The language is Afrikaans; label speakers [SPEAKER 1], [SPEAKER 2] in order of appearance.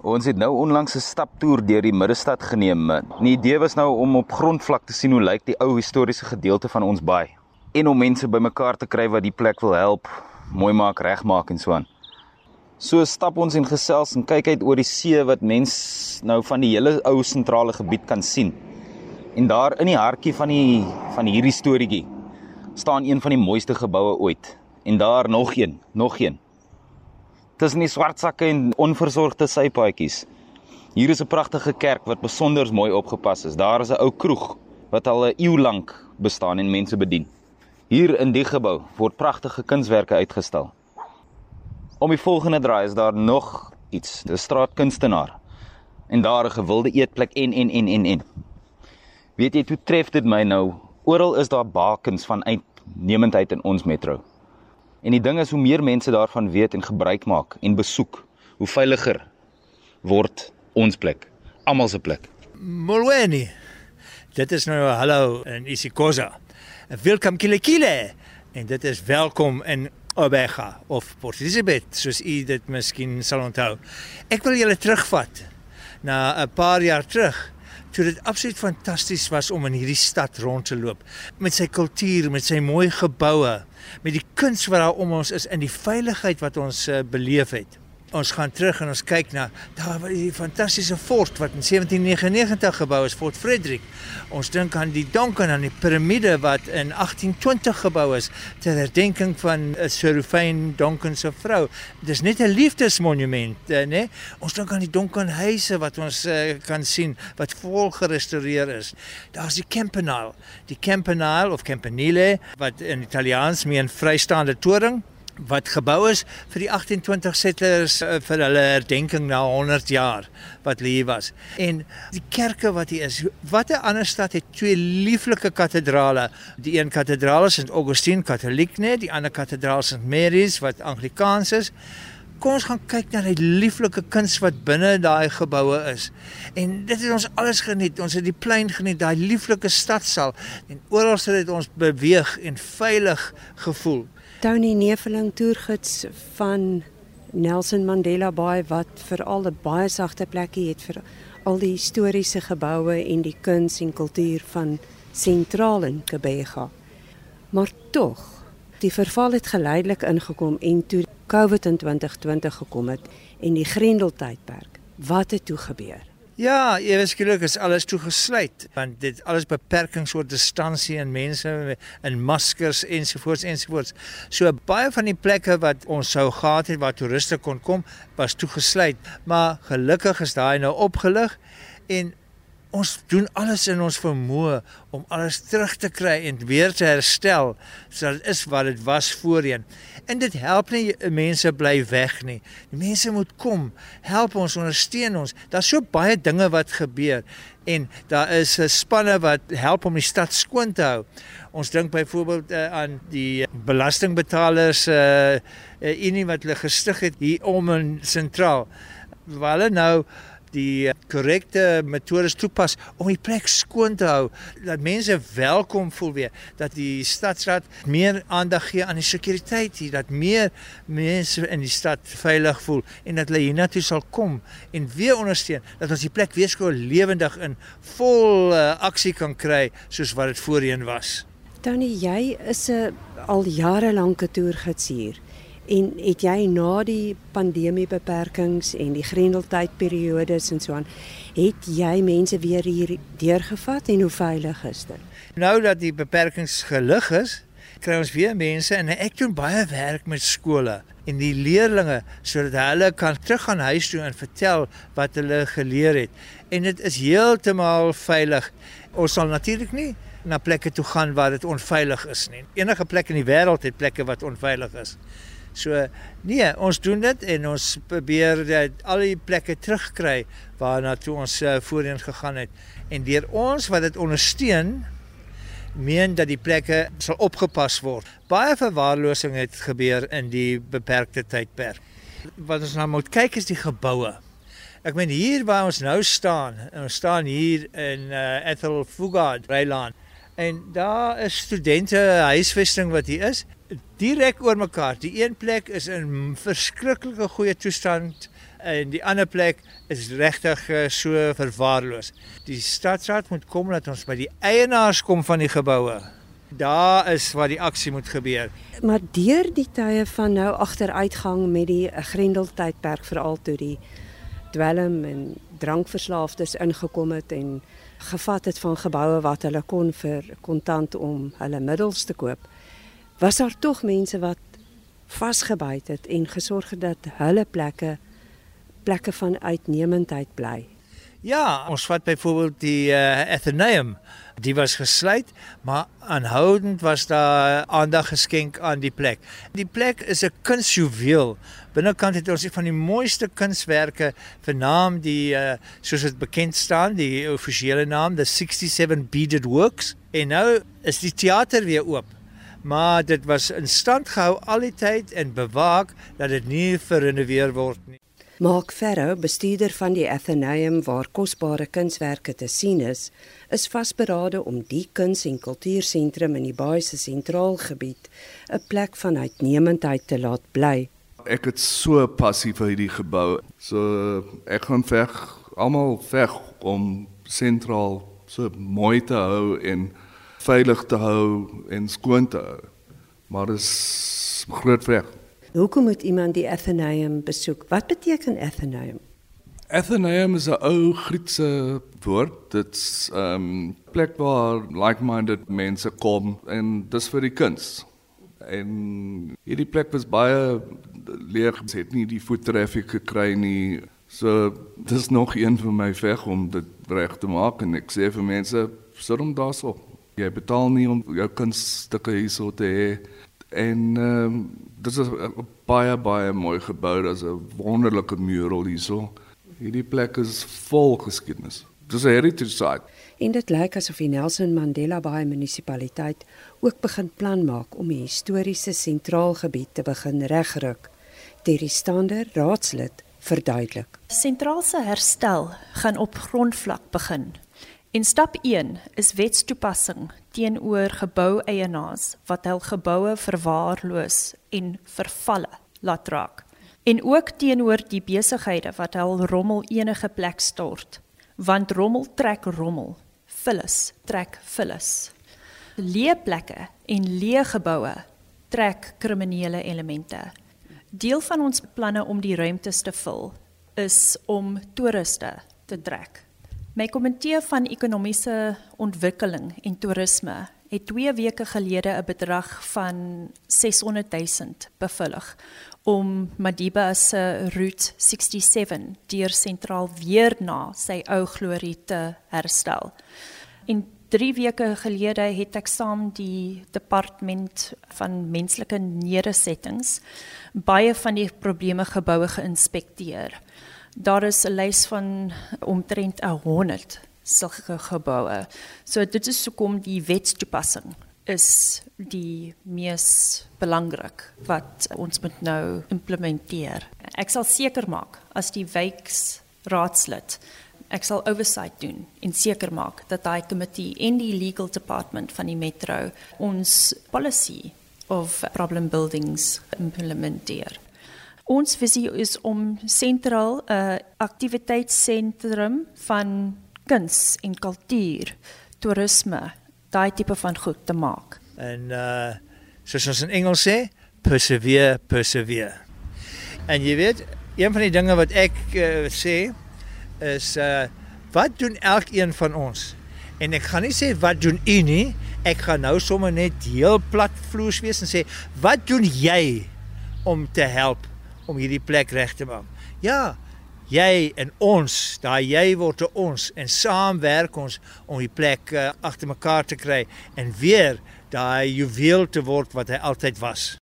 [SPEAKER 1] Ons het nou onlangs 'n staptoer deur die middestad geneem. Die idee was nou om op grondvlak te sien hoe lyk die ou historiese gedeelte van ons baai en om mense bymekaar te kry wat die plek wil help, mooi maak, regmaak en so aan. So stap ons en gesels en kyk uit oor die see wat mens nou van die hele ou sentrale gebied kan sien. En daar in die hartjie van die van hierdie storieetjie staan een van die mooiste geboue ooit. En daar nog een, nog een. Tussen die swart sakke en onversorgde sypaadjies. Hier is 'n pragtige kerk wat besonder mooi opgepas is. Daar is 'n ou kroeg wat al 'n eeu lank bestaan en mense bedien. Hier in die gebou word pragtige kunswerke uitgestal. Om die volgende draai is daar nog iets, 'n straatkunstenaar. En daar 'n gewilde eetplek en en en en en. Weet jy, toe tref dit my nou. Oral is daar bakens van uitnemendheid in ons metro. En die ding is hoe meer mense daarvan weet en gebruik maak en besoek, hoe veiliger word ons plek, almal se plek.
[SPEAKER 2] Molweni. Dit is nou hallo in isiXhosa. Welkom kile kile. En dit is welkom in Obega of Port Elizabeth, soos u dit miskien sal onthou. Ek wil julle terugvat na 'n paar jaar terug toe dit absoluut fantasties was om in hierdie stad rond te loop met sy kultuur, met sy mooi geboue, met die kuns wat daar om ons is en die veiligheid wat ons uh, beleef het ons gaan terug en ons kyk na daar die fantastiese fort wat in 1799 gebou is, Fort Frederick. Ons dink aan die Donken aan die piramide wat in 1820 gebou is ter herdenking van Sir Rufine Donken se vrou. Dis net 'n liefdesmonument, né? Ons dink aan die Donken huise wat ons uh, kan sien wat vol gerestoreer is. Daar's die Campanile, die Campanile of Campanile wat in Italiaans meen vrystaande toring wat gebou is vir die 28 settlers uh, vir hulle herdenking na 100 jaar wat hier was. En die kerke wat hier is, watter ander stad het twee lieflike kathedrale? Die een kathedraal is St. Augustine Katoliek net, die ander kathedraal St. Mary's wat Anglikaans is. Kom ons gaan kyk na die lieflike kuns wat binne daai geboue is. En dit het ons alles geniet. Ons het die plein geniet, daai lieflike stadsaal en oral het ons beweeg en veilig gevoel.
[SPEAKER 3] Tony Neveling toergids van Nelson Mandela Bay wat vir al 'n baie sagte plekkie het vir al die historiese geboue en die kuns en kultuur van sentraal in Kebega. Maar tog, die verval het geleidelik ingekom en toe COVID in 2020 gekom het en die Grendeltydperk. Wat het toe gebeur?
[SPEAKER 2] Ja, ewe skielik is alles toegesluit want dit alles beperkings oor distansie en mense in maskers ensovoorts ensovoorts. So baie van die plekke wat ons sou gehad het waar toeriste kon kom, was toegesluit. Maar gelukkig is daai nou opgelig en ons doen alles in ons vermoë om alles terug te kry en weer te herstel sodat dit is wat dit was voorheen. En dit help nie mense bly weg nie. Die mense moet kom, help ons, ondersteun ons. Daar's so baie dinge wat gebeur en daar is 'n spanne wat help om die stad skoon te hou. Ons dink byvoorbeeld uh, aan die belastingbetalers uh, uh unie wat hulle gestig het hier om in sentraal. Waar hulle nou die korrekte metodes toepas om die plek skoon te hou. Dat mense welkom voel weer dat die stadsraad meer aandag gee aan die sekuriteit hier dat meer mense in die stad veilig voel en dat hulle hiernatoe sal kom en weer ondersteun dat ons die plek weer skoon lewendig in vol uh, aksie kan kry soos wat dit voorheen was.
[SPEAKER 3] Tony jy is 'n al jare lank 'n toergids hier En het jy na die pandemie beperkings en die grendeltydperiodes en so aan, het jy mense weer hier deurgevat en hoe veilig is dit?
[SPEAKER 2] Nou dat die beperkings gelig is, kry ons weer mense en ek doen baie werk met skole en die leerders sodat hulle kan teruggaan huis toe en vertel wat hulle geleer het. En dit is heeltemal veilig. Ons sal natuurlik nie na plekke toe gaan waar dit onveilig is nie. Enige plek in die wêreld het plekke wat onveilig is. So nee, ons doen dit en ons probeer dit al die plekke terugkry waarna toe ons uh, voorheen gegaan het. En deur ons wat dit ondersteun, meen dat die plekke sal opgepas word. Baie verwaarlosing het gebeur in die beperkte tydperk. Wat ons nou moet kyk is die geboue. Ek meen hier waar ons nou staan, ons staan hier in uh, Ethel Fugard, Reiland. En daar is studente huisvesting wat hier is direk oor mekaar. Die een plek is in verskriklike goeie toestand en die ander plek is regtig uh, so verwaarloos. Die stadsraad moet kom dat ons by die eienaars kom van die geboue. Daar is waar die aksie moet gebeur.
[SPEAKER 3] Maar deur die tye van nou agteruitgang met die eh, Grendeltydperk veral toe die dwelm en drankverslaafdes ingekom het en gevat het van geboue wat hulle kon vir kontant om hulle middels te koop. Was daar tog mense wat vasgebyt het en gesorg het dat hulle plekke plekke van uitnemendheid bly.
[SPEAKER 2] Ja, ons vat byvoorbeeld die uh, Athenaeum. Die was gesluit, maar aanhoudend was daar aandag geskenk aan die plek. Die plek is 'n kunsjuweel. Binnekant het ons van die mooiste kunswerke vernaam die uh, soos dit bekend staan, die offisiële naam, the 67 beaded works. En nou is die teater weer oop maar dit was in stand gehou al die tyd en bewaak dat dit nie verrenoveer word nie.
[SPEAKER 3] Mark Ferro, bestuurder van die Athenaeum waar kosbare kunswerke te sien is, is vasberade om die kuns- en kultuursentrum in die baie se sentraal gebied 'n plek van uitnemendheid te laat bly.
[SPEAKER 4] Ek het so passief vir hierdie gebou. So ek gaan veg almal veg om sentraal so mooi te hou en veilig te hou en skoon te hou. Maar dit is groot vrek.
[SPEAKER 3] Hoekom moet iemand die Athenaeum besoek? Wat beteken Athenaeum?
[SPEAKER 4] Athenaeum is 'n ou Griekse woord. Dit's 'n um, plek waar like-minded mense kom en dis vir die kuns. En hierdie plek was baie leeg. Dit het nie die voettraffic gekry nie. So dis nog een van my veg om dit reg te maak en ek sê vir mense, sit hom daarso. Jy betaal nie om jou kunststukke hierso te hê. En ehm um, dit is 'n baie baie mooi gebou, daar's 'n wonderlike mural hierso. Hierdie plek is vol geskiedenis. Dis 'n heritage site.
[SPEAKER 3] En dit lyk asof die Nelson Mandela Bay munisipaliteit ook begin plan maak om die historiese sentraal gebied te begin regruk. Terry Stander, raadslid, verduidelik.
[SPEAKER 5] Sentraal se herstel gaan op grondvlak begin En stap 1 is wetstoepassing teenoor geboueienaars wat hul geboue verwaarloos en vervalle laat raak. En ook teenoor die besighede wat hul rommel enige plek stort, want rommel trek rommel, vullis trek vullis. Leë plekke en leë geboue trek kriminele elemente. Deel van ons planne om die ruimtes te vul is om toeriste te trek. My komitee van ekonomiese ontwikkeling en toerisme het 2 weke gelede 'n bedrag van 600 000 bevullig om Madiba se Route 67 deur sentraal weer na sy ou glorie te herstel. En 3 weke gelede het ek saam die departement van menslike nedersettings baie van die probleme geboue geïnspekteer daar is 'n lys van omtrent 100 sulke geboue. So dit is hoekom die wetstoepassing is die mees belangrik wat ons moet nou implementeer. Ek sal seker maak as die wijkraadslid ek sal oversight doen en seker maak dat daai komitee en die legal department van die metro ons policy of problem buildings implementeer. Ons visie is om sentraal 'n uh, aktiwiteitssentrum van kuns en kultuur, toerisme, daai tipe van goed te maak.
[SPEAKER 2] En uh soos ons in Engels sê, persevere, persevere. En jy weet, een van die dinge wat ek uh, sê is uh wat doen elkeen van ons? En ek gaan nie sê wat doen u nie. Ek gaan nou sommer net heel plat vloers wees en sê wat doen jy om te help om hierdie plek reg te maak. Ja, jy en ons, daai jy word te ons en saam werk ons om die plek uh, agter mekaar te kry en weer daai juweel te word wat hy altyd was.